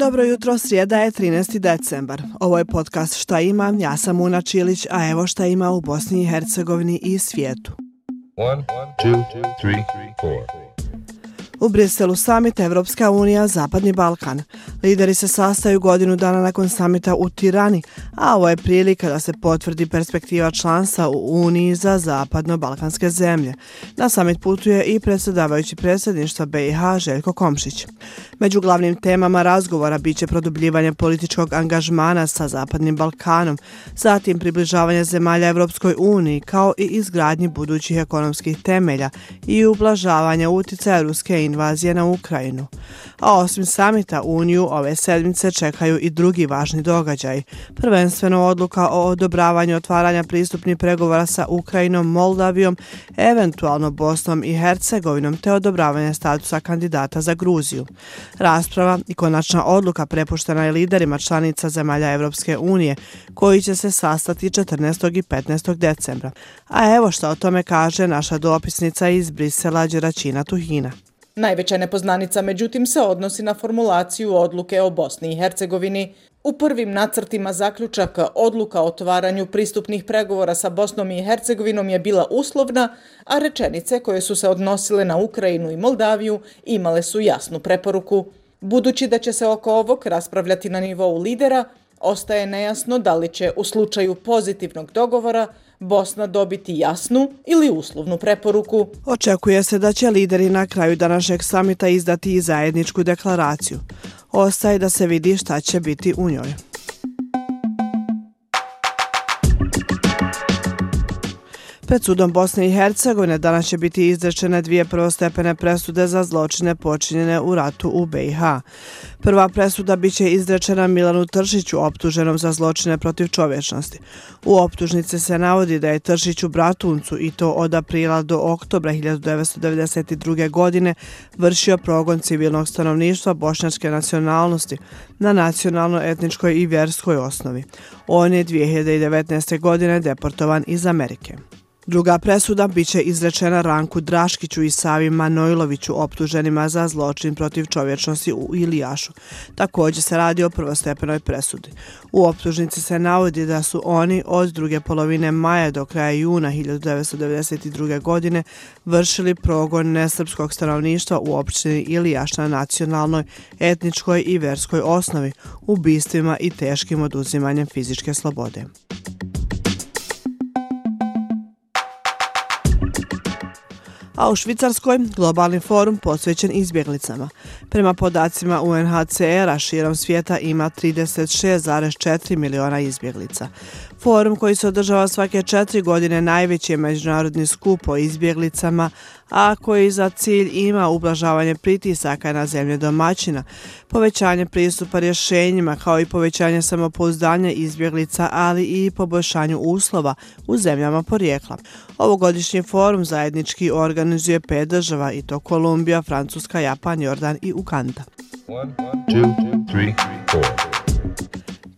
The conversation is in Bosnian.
Dobro jutro, srijeda je 13. decembar. Ovo je podcast Šta ima, ja sam Una Čilić, a evo šta ima u Bosni i Hercegovini i svijetu. One, two, three, four. U Briselu samit Evropska unija Zapadni Balkan. Lideri se sastaju godinu dana nakon samita u Tirani, a ovo je prilika da se potvrdi perspektiva članstva u Uniji za zapadno-balkanske zemlje. Na samit putuje i predsjedavajući predsjedništva BiH Željko Komšić. Među glavnim temama razgovora biće produbljivanje političkog angažmana sa Zapadnim Balkanom, zatim približavanje zemalja Evropskoj uniji kao i izgradnji budućih ekonomskih temelja i ublažavanje uticaja Ruske invazije na Ukrajinu. A osim samita Uniju, ove sedmice čekaju i drugi važni događaj. Prvenstveno odluka o odobravanju otvaranja pristupnih pregovora sa Ukrajinom, Moldavijom, eventualno Bosnom i Hercegovinom, te odobravanje statusa kandidata za Gruziju. Rasprava i konačna odluka prepuštena je liderima članica zemalja Evropske unije, koji će se sastati 14. i 15. decembra. A evo što o tome kaže naša dopisnica iz Brisela, Đeračina Tuhina. Najveća nepoznanica međutim se odnosi na formulaciju odluke o Bosni i Hercegovini. U prvim nacrtima zaključaka odluka o otvaranju pristupnih pregovora sa Bosnom i Hercegovinom je bila uslovna, a rečenice koje su se odnosile na Ukrajinu i Moldaviju imale su jasnu preporuku. Budući da će se oko ovog raspravljati na nivou lidera, ostaje nejasno da li će u slučaju pozitivnog dogovora Bosna dobiti jasnu ili uslovnu preporuku. Očekuje se da će lideri na kraju današnjeg samita izdati i zajedničku deklaraciju. Ostaje da se vidi šta će biti u njoj. Pred sudom Bosne i Hercegovine danas će biti izrečene dvije prvostepene presude za zločine počinjene u ratu u BiH. Prva presuda biće izrečena Milanu Tršiću, optuženom za zločine protiv čovječnosti. U optužnici se navodi da je Tršić u Bratuncu i to od aprila do oktobra 1992. godine vršio progon civilnog stanovništva bošnjačke nacionalnosti na nacionalno-etničkoj i vjerskoj osnovi. On je 2019. godine deportovan iz Amerike. Druga presuda biće izrečena Ranku Draškiću i Savi Manojloviću optuženima za zločin protiv čovječnosti u Ilijašu. Također se radi o prvostepenoj presudi. U optužnici se navodi da su oni od druge polovine maja do kraja juna 1992. godine vršili progon nesrpskog stanovništva u opštini Ilijaš na nacionalnoj, etničkoj i verskoj osnovi, ubistvima i teškim oduzimanjem fizičke slobode. A u Švicarskoj globalni forum posvećen izbjeglicama. Prema podacima UNHCR-a širom svijeta ima 36,4 miliona izbjeglica. Forum koji se održava svake četiri godine najveći je međunarodni skup o izbjeglicama, a koji za cilj ima ublažavanje pritisaka na zemlje domaćina, povećanje pristupa rješenjima kao i povećanje samopouzdanja izbjeglica, ali i poboljšanju uslova u zemljama porijekla. Ovogodišnji forum zajednički organizuje pet država i to Kolumbija, Francuska, Japan, Jordan i Uganda. One, two, three,